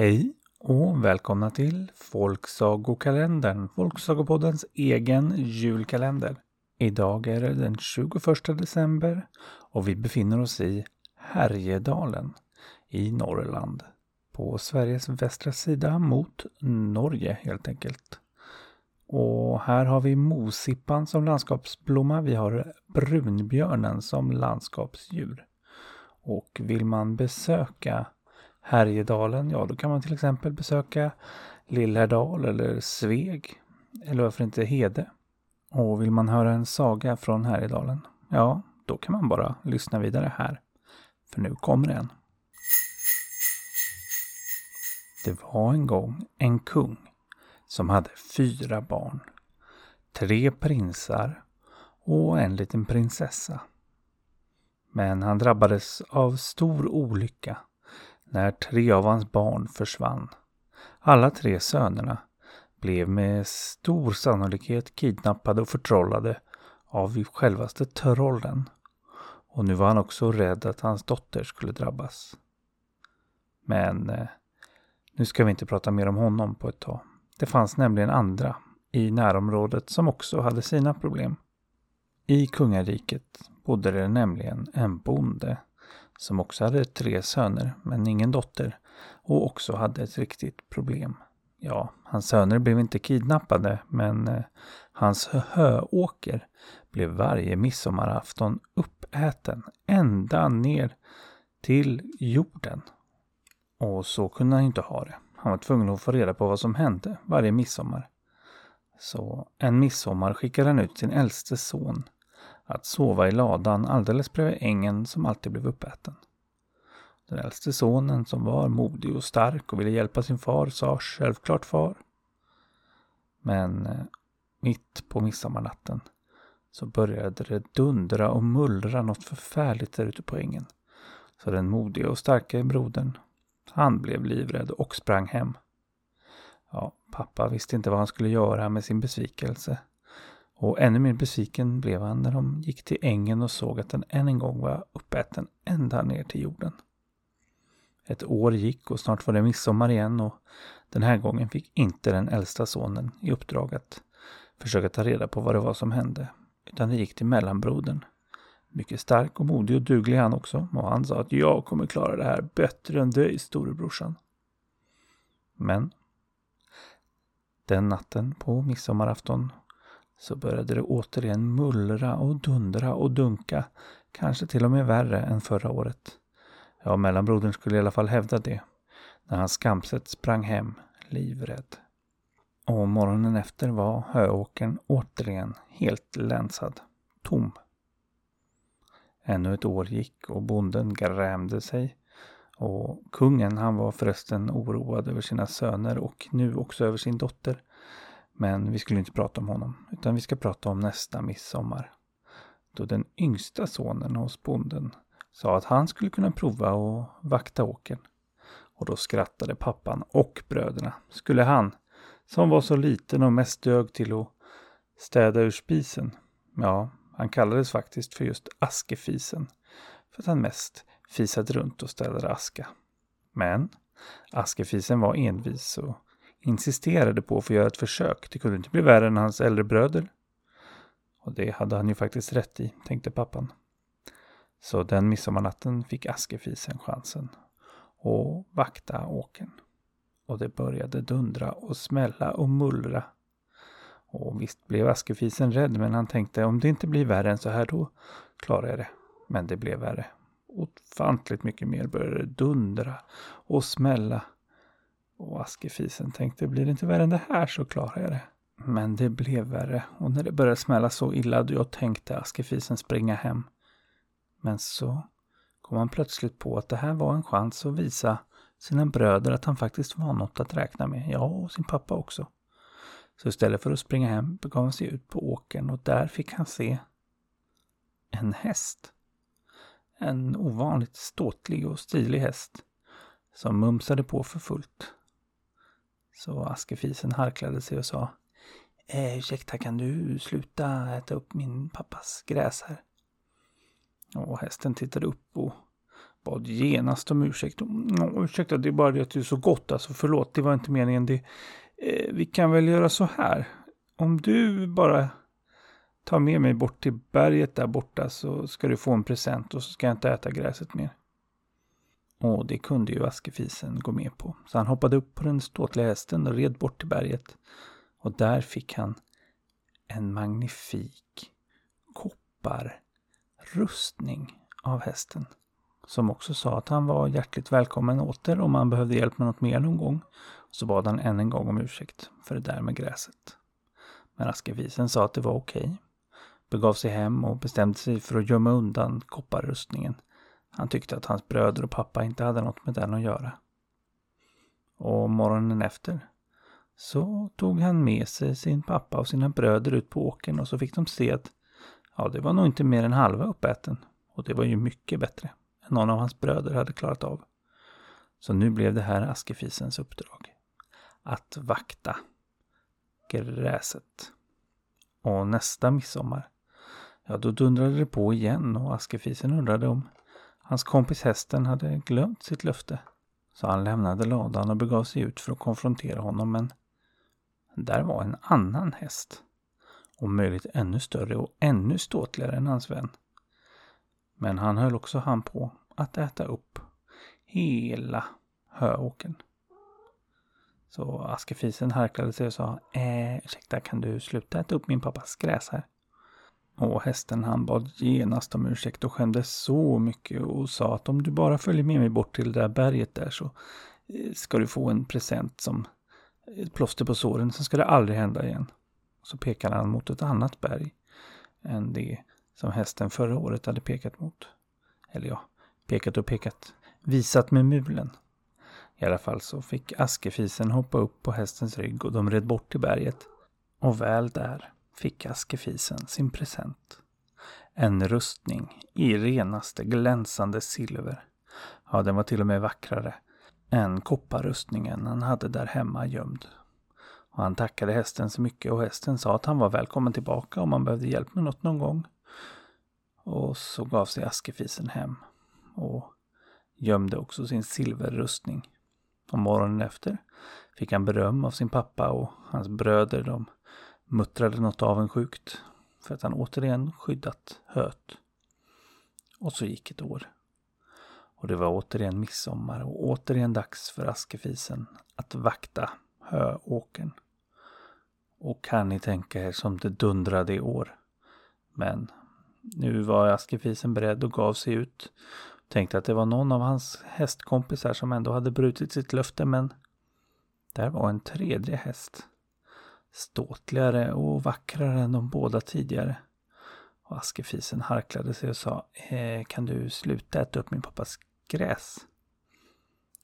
Hej och välkomna till Folksagokalendern, Folksagopoddens egen julkalender. Idag är det den 21 december och vi befinner oss i Härjedalen i Norrland. På Sveriges västra sida mot Norge helt enkelt. Och här har vi mosippan som landskapsblomma. Vi har brunbjörnen som landskapsdjur. Och vill man besöka Härjedalen, ja då kan man till exempel besöka Lillhärdal eller Sveg. Eller varför inte Hede. Och vill man höra en saga från Härjedalen, ja då kan man bara lyssna vidare här. För nu kommer den. Det var en gång en kung som hade fyra barn. Tre prinsar och en liten prinsessa. Men han drabbades av stor olycka när tre av hans barn försvann. Alla tre sönerna blev med stor sannolikhet kidnappade och förtrollade av självaste trollen. Och nu var han också rädd att hans dotter skulle drabbas. Men eh, nu ska vi inte prata mer om honom på ett tag. Det fanns nämligen andra i närområdet som också hade sina problem. I kungariket bodde det nämligen en bonde som också hade tre söner men ingen dotter och också hade ett riktigt problem. Ja, hans söner blev inte kidnappade men eh, hans höåker blev varje midsommarafton uppäten ända ner till jorden. Och så kunde han inte ha det. Han var tvungen att få reda på vad som hände varje midsommar. Så en midsommar skickade han ut sin äldste son att sova i ladan alldeles bredvid ängen som alltid blev uppäten. Den äldste sonen som var modig och stark och ville hjälpa sin far sa självklart far. Men eh, mitt på midsommarnatten så började det dundra och mullra något förfärligt där ute på ängen. Så den modige och starke brodern, han blev livrädd och sprang hem. Ja, pappa visste inte vad han skulle göra med sin besvikelse. Och ännu mer besviken blev han när de gick till ängen och såg att den än en gång var uppäten ända ner till jorden. Ett år gick och snart var det midsommar igen och den här gången fick inte den äldsta sonen i uppdrag att försöka ta reda på vad det var som hände. Utan det gick till mellanbrodern. Mycket stark och modig och duglig han också. Och han sa att jag kommer klara det här bättre än dig storebrorsan. Men den natten på midsommarafton så började det återigen mullra och dundra och dunka. Kanske till och med värre än förra året. Ja, mellanbrodern skulle i alla fall hävda det. När han skamset sprang hem, livrädd. Och morgonen efter var höåkern återigen helt länsad. Tom. Ännu ett år gick och bonden grämde sig. Och kungen han var förresten oroad över sina söner och nu också över sin dotter. Men vi skulle inte prata om honom, utan vi ska prata om nästa midsommar. Då den yngsta sonen hos bonden sa att han skulle kunna prova att vakta åkern. Och då skrattade pappan och bröderna. Skulle han, som var så liten och mest dög till att städa ur spisen, ja, han kallades faktiskt för just askefisen. För att han mest fisade runt och städade aska. Men askefisen var envis och insisterade på att få göra ett försök. Det kunde inte bli värre än hans äldre bröder. Och det hade han ju faktiskt rätt i, tänkte pappan. Så den midsommarnatten fick Askefisen chansen att vakta åken. Och det började dundra och smälla och mullra. Och visst blev Askefisen rädd men han tänkte om det inte blir värre än så här då klarar jag det. Men det blev värre. Ofantligt mycket mer började det dundra och smälla. Och Askefisen tänkte blir det inte värre än det här så klarar jag det. Men det blev värre och när det började smälla så illa då jag tänkte Askefisen springa hem. Men så kom han plötsligt på att det här var en chans att visa sina bröder att han faktiskt var något att räkna med. Ja, och sin pappa också. Så istället för att springa hem begav han sig ut på åkern och där fick han se en häst. En ovanligt ståtlig och stilig häst som mumsade på för fullt. Så Askefisen harklade sig och sa eh, Ursäkta, kan du sluta äta upp min pappas gräs här? Och hästen tittade upp och bad genast om ursäkt. Ursäkta, det är bara det att du är så gott. Alltså förlåt, det var inte meningen. Det, eh, vi kan väl göra så här. Om du bara tar med mig bort till berget där borta så ska du få en present och så ska jag inte äta gräset mer. Och det kunde ju askefisen gå med på. Så han hoppade upp på den ståtliga hästen och red bort till berget. Och där fick han en magnifik kopparrustning av hästen. Som också sa att han var hjärtligt välkommen åter om han behövde hjälp med något mer någon gång. Så bad han än en gång om ursäkt för det där med gräset. Men askefisen sa att det var okej. Okay. Begav sig hem och bestämde sig för att gömma undan kopparrustningen. Han tyckte att hans bröder och pappa inte hade något med den att göra. Och morgonen efter så tog han med sig sin pappa och sina bröder ut på åkern och så fick de se att ja, det var nog inte mer än halva uppäten. Och det var ju mycket bättre än någon av hans bröder hade klarat av. Så nu blev det här askefisens uppdrag. Att vakta gräset. Och nästa midsommar, ja då dundrade det på igen och askefisen undrade om hans kompis hästen hade glömt sitt löfte. Så han lämnade ladan och begav sig ut för att konfrontera honom men där var en annan häst. Om möjligt ännu större och ännu ståtligare än hans vän. Men han höll också han på att äta upp hela höåkern. Så askefisen harklade sig och sa eh, ursäkta kan du sluta äta upp min pappas gräs här? Och hästen han bad genast om ursäkt och skämdes så mycket och sa att om du bara följer med mig bort till det där berget där så eh, ska du få en present som ett plåster på såren, sen ska det aldrig hända igen. Så pekade han mot ett annat berg än det som hästen förra året hade pekat mot. Eller ja, pekat och pekat. Visat med mulen. I alla fall så fick askefisen hoppa upp på hästens rygg och de red bort till berget. Och väl där fick askefisen sin present. En rustning i renaste glänsande silver. Ja, den var till och med vackrare än kopparrustningen han hade där hemma gömd. Och han tackade hästen så mycket och hästen sa att han var välkommen tillbaka om han behövde hjälp med något någon gång. Och så gav sig askefisen hem och gömde också sin silverrustning. Och morgonen efter fick han beröm av sin pappa och hans bröder. De muttrade något avundsjukt för att han återigen skyddat höet. Och så gick ett år. Och det var återigen midsommar och återigen dags för askefisen att vakta höåkern. Och kan ni tänka er som det dundrade i år. Men nu var askefisen beredd och gav sig ut. Tänkte att det var någon av hans hästkompisar som ändå hade brutit sitt löfte men där var en tredje häst. Ståtligare och vackrare än de båda tidigare. Och askefisen harklade sig och sa eh, Kan du sluta äta upp min pappas gräs?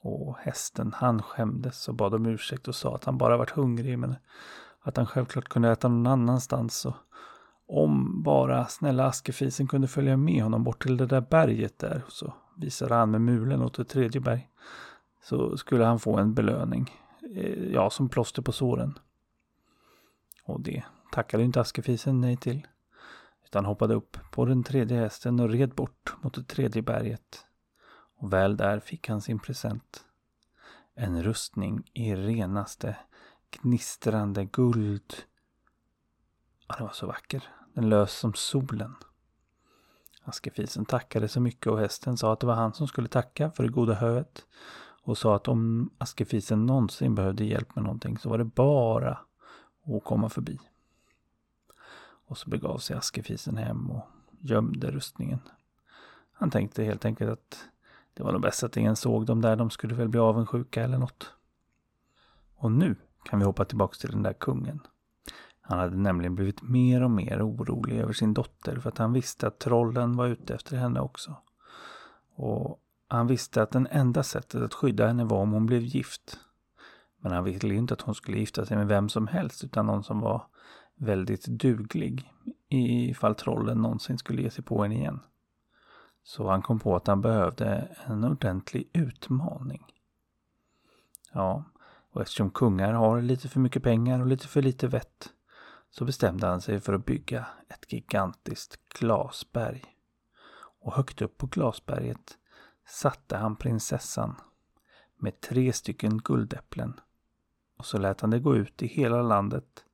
Och hästen han skämdes och bad om ursäkt och sa att han bara varit hungrig men att han självklart kunde äta någon annanstans. Och om bara snälla askefisen kunde följa med honom bort till det där berget där. Så visade han med mulen åt ett tredje berg. Så skulle han få en belöning. Eh, ja, som plåster på såren. Och det tackade inte askefisen nej till. Utan hoppade upp på den tredje hästen och red bort mot det tredje berget. Och väl där fick han sin present. En rustning i renaste gnistrande guld. Ja, den var så vacker. Den lös som solen. Askefisen tackade så mycket och hästen sa att det var han som skulle tacka för det goda höet. Och sa att om Askefisen någonsin behövde hjälp med någonting så var det bara och komma förbi. Och så begav sig Askefisen hem och gömde rustningen. Han tänkte helt enkelt att det var nog bäst att ingen såg dem där, de skulle väl bli avundsjuka eller något. Och nu kan vi hoppa tillbaka till den där kungen. Han hade nämligen blivit mer och mer orolig över sin dotter för att han visste att trollen var ute efter henne också. Och han visste att det enda sättet att skydda henne var om hon blev gift. Men han ville inte att hon skulle gifta sig med vem som helst utan någon som var väldigt duglig ifall trollen någonsin skulle ge sig på henne igen. Så han kom på att han behövde en ordentlig utmaning. Ja, och eftersom kungar har lite för mycket pengar och lite för lite vett så bestämde han sig för att bygga ett gigantiskt glasberg. Och högt upp på glasberget satte han prinsessan med tre stycken guldäpplen och så lät han det gå ut i hela landet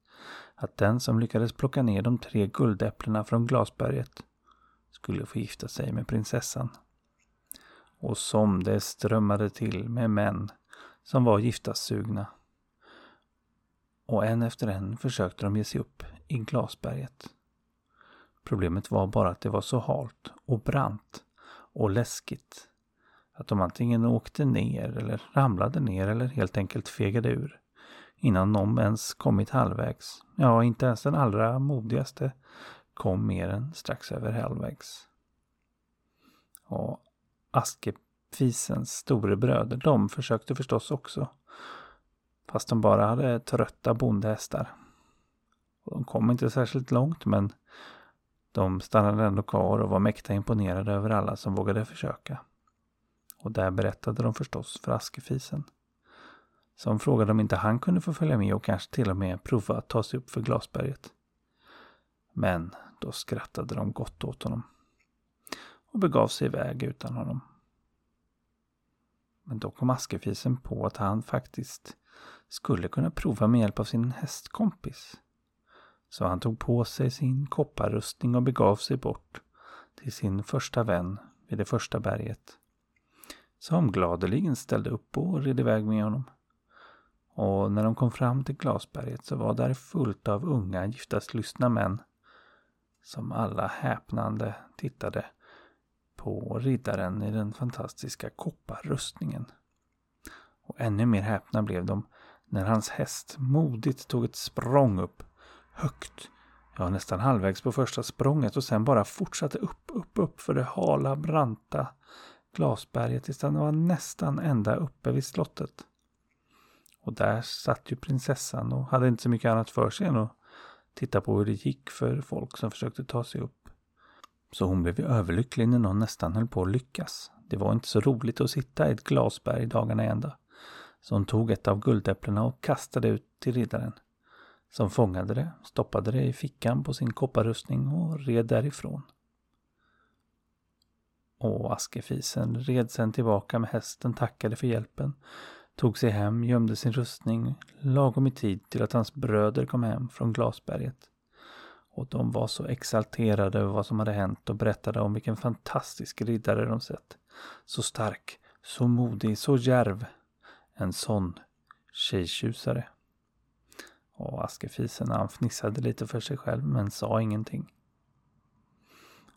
att den som lyckades plocka ner de tre guldäpplena från glasberget skulle få gifta sig med prinsessan. Och som det strömmade till med män som var giftassugna. Och en efter en försökte de ge sig upp i glasberget. Problemet var bara att det var så halt och brant och läskigt att de antingen åkte ner eller ramlade ner eller helt enkelt fegade ur innan någon ens kommit halvvägs. Ja, inte ens den allra modigaste kom mer än strax över halvvägs. Och Askefisens storebröder, de försökte förstås också. Fast de bara hade trötta bondhästar. Och de kom inte särskilt långt men de stannade ändå kvar och var mäkta imponerade över alla som vågade försöka. Och där berättade de förstås för Askefisen. Som frågade om inte han kunde få följa med och kanske till och med prova att ta sig upp för glasberget. Men då skrattade de gott åt honom och begav sig iväg utan honom. Men då kom Askefisen på att han faktiskt skulle kunna prova med hjälp av sin hästkompis. Så han tog på sig sin kopparrustning och begav sig bort till sin första vän vid det första berget. Som gladeligen ställde upp och red iväg med honom. Och när de kom fram till glasberget så var där fullt av unga giftaslystna män som alla häpnande tittade på riddaren i den fantastiska kopparrustningen. Och ännu mer häpna blev de när hans häst modigt tog ett språng upp, högt, ja nästan halvvägs på första språnget och sen bara fortsatte upp, upp, upp för det hala, branta glasberget tills han var nästan ända uppe vid slottet. Och där satt ju prinsessan och hade inte så mycket annat för sig än att titta på hur det gick för folk som försökte ta sig upp. Så hon blev ju överlycklig när någon nästan höll på att lyckas. Det var inte så roligt att sitta i ett glasberg dagarna i ända. Så hon tog ett av guldäpplena och kastade ut till riddaren. Som fångade det, stoppade det i fickan på sin kopparrustning och red därifrån. Och Askefisen red sen tillbaka med hästen, tackade för hjälpen, tog sig hem, gömde sin rustning lagom i tid till att hans bröder kom hem från Glasberget. Och de var så exalterade över vad som hade hänt och berättade om vilken fantastisk riddare de sett. Så stark, så modig, så djärv. En sån tjejtjusare. Och Askefisen han fnissade lite för sig själv men sa ingenting.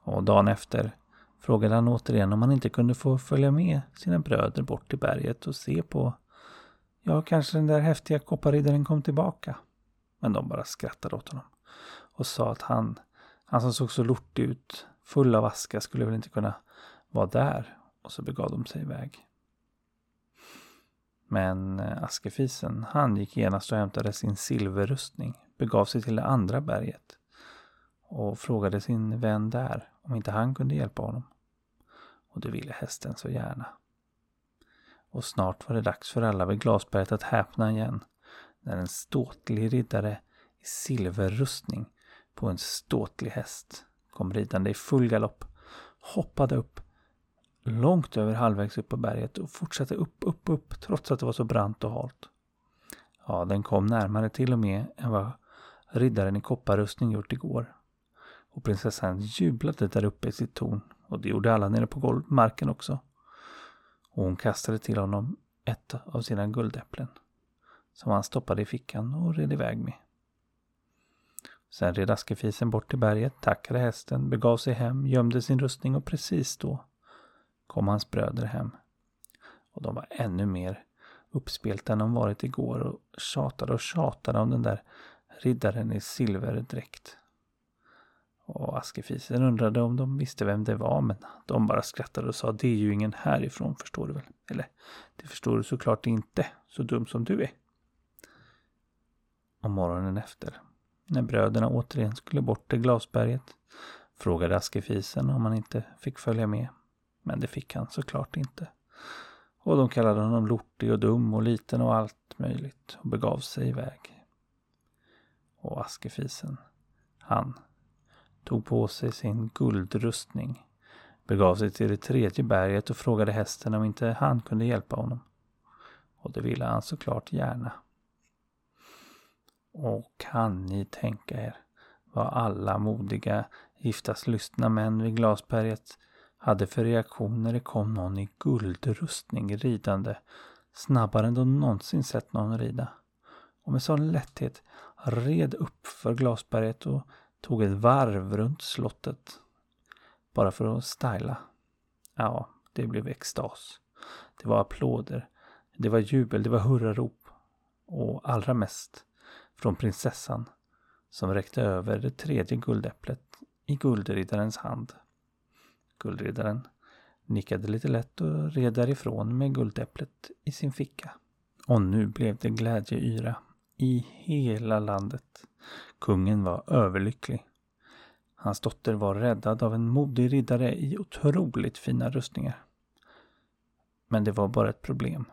Och dagen efter frågade han återigen om han inte kunde få följa med sina bröder bort till berget och se på Ja, kanske den där häftiga kopparriddaren kom tillbaka. Men de bara skrattade åt honom och sa att han, han som såg så lortig ut, full av aska, skulle väl inte kunna vara där. Och så begav de sig iväg. Men eh, Askefisen, han gick genast och hämtade sin silverrustning, begav sig till det andra berget och frågade sin vän där om inte han kunde hjälpa honom. Och det ville hästen så gärna och snart var det dags för alla vid glasberget att häpna igen när en ståtlig riddare i silverrustning på en ståtlig häst kom ridande i full galopp, hoppade upp långt över halvvägs upp på berget och fortsatte upp, upp, upp trots att det var så brant och halt. Ja, den kom närmare till och med än vad riddaren i kopparrustning gjort igår. Och prinsessan jublade där uppe i sitt torn och det gjorde alla nere på golv, marken också och hon kastade till honom ett av sina guldäpplen som han stoppade i fickan och red iväg med. Sen red Askefisen bort till berget, tackade hästen, begav sig hem, gömde sin rustning och precis då kom hans bröder hem. Och de var ännu mer uppspelta än de varit igår och tjatade och tjatade om den där riddaren i silverdräkt. Och Askefisen undrade om de visste vem det var men de bara skrattade och sa det är ju ingen härifrån förstår du väl? Eller det förstår du såklart inte, så dum som du är. Och morgonen efter, när bröderna återigen skulle bort till glasberget, frågade Askefisen om han inte fick följa med. Men det fick han såklart inte. Och de kallade honom lortig och dum och liten och allt möjligt och begav sig iväg. Och Askefisen, han tog på sig sin guldrustning, begav sig till det tredje berget och frågade hästen om inte han kunde hjälpa honom. Och det ville han såklart gärna. Och kan ni tänka er vad alla modiga giftaslystna män vid Glasberget hade för reaktion när det kom någon i guldrustning ridande snabbare än de någonsin sett någon rida. Och med sån lätthet red upp för Glasberget och tog ett varv runt slottet. Bara för att styla. Ja, det blev extas. Det var applåder. Det var jubel, det var hurrarop. Och allra mest från prinsessan som räckte över det tredje guldäpplet i guldriddarens hand. Guldriddaren nickade lite lätt och red därifrån med guldäpplet i sin ficka. Och nu blev det glädjeyra i hela landet. Kungen var överlycklig. Hans dotter var räddad av en modig riddare i otroligt fina rustningar. Men det var bara ett problem.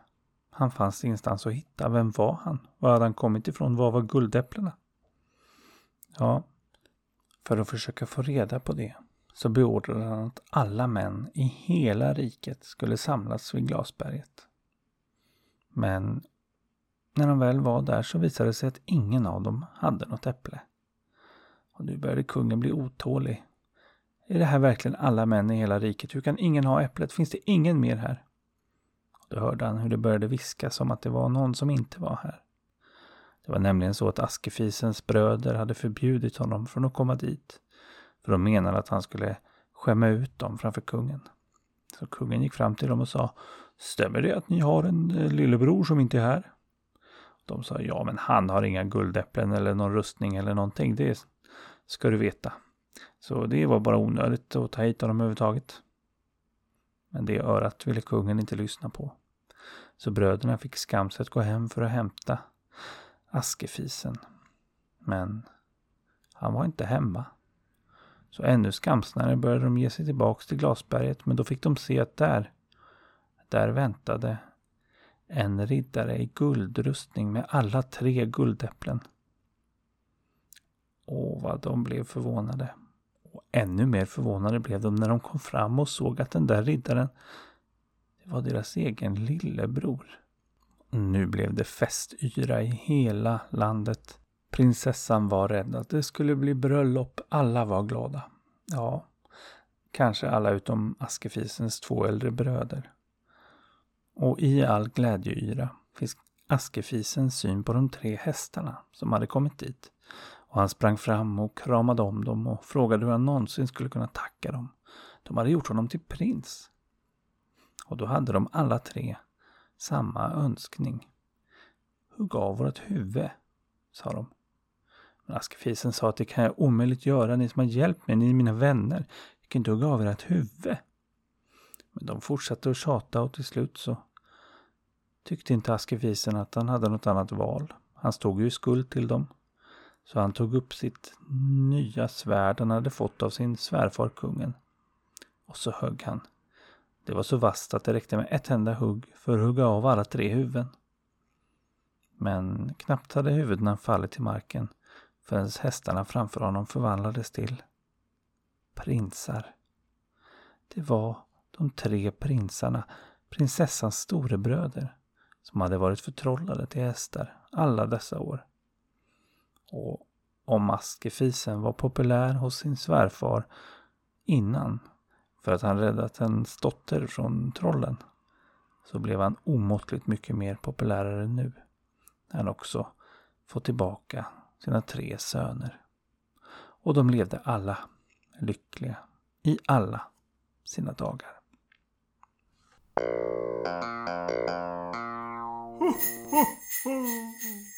Han fanns ingenstans att hitta. Vem var han? Var hade han kommit ifrån? Var var guldäpplena? Ja, för att försöka få reda på det så beordrade han att alla män i hela riket skulle samlas vid Glasberget. Men när de väl var där så visade det sig att ingen av dem hade något äpple. Och nu började kungen bli otålig. Är det här verkligen alla män i hela riket? Hur kan ingen ha äpplet? Finns det ingen mer här? Och då hörde han hur det började viska som att det var någon som inte var här. Det var nämligen så att Askefisens bröder hade förbjudit honom från att komma dit. För de menade att han skulle skämma ut dem framför kungen. Så kungen gick fram till dem och sa Stämmer det att ni har en eh, lillebror som inte är här? De sa ja, men han har inga guldäpplen eller någon rustning eller någonting. Det ska du veta. Så det var bara onödigt att ta hit honom överhuvudtaget. Men det örat ville kungen inte lyssna på. Så bröderna fick skamset gå hem för att hämta Askefisen. Men han var inte hemma. Så ännu skamsnare började de ge sig tillbaks till Glasberget men då fick de se att där, där väntade en riddare i guldrustning med alla tre guldäpplen. Åh, vad de blev förvånade. Och ännu mer förvånade blev de när de kom fram och såg att den där riddaren, det var deras egen lillebror. Nu blev det festyra i hela landet. Prinsessan var rädd att det skulle bli bröllop. Alla var glada. Ja, kanske alla utom Askefisens två äldre bröder. Och i all glädjeyra fick Askefisens syn på de tre hästarna som hade kommit dit. Och han sprang fram och kramade om dem och frågade hur han någonsin skulle kunna tacka dem. De hade gjort honom till prins. Och då hade de alla tre samma önskning. Hugg av vårt huvud, sa de. Men Askefisen sa att det kan jag omöjligt göra, ni som har hjälpt mig, ni är mina vänner. Jag kan inte hugga av ert huvud. Men de fortsatte att tjata och till slut så tyckte inte Askefisen att han hade något annat val. Han stod ju i skuld till dem. Så han tog upp sitt nya svärd han hade fått av sin svärfar kungen. Och så högg han. Det var så vasst att det räckte med ett enda hugg för att hugga av alla tre huvuden. Men knappt hade huvudena fallit till marken förrän hästarna framför honom förvandlades till prinsar. Det var de tre prinsarna, prinsessans storebröder, som hade varit förtrollade till hästar alla dessa år. Och om Askefisen var populär hos sin svärfar innan för att han räddat en dotter från trollen så blev han omåttligt mycket mer populärare nu. När han också fått tillbaka sina tre söner. Och de levde alla lyckliga i alla sina dagar. フッフッフ。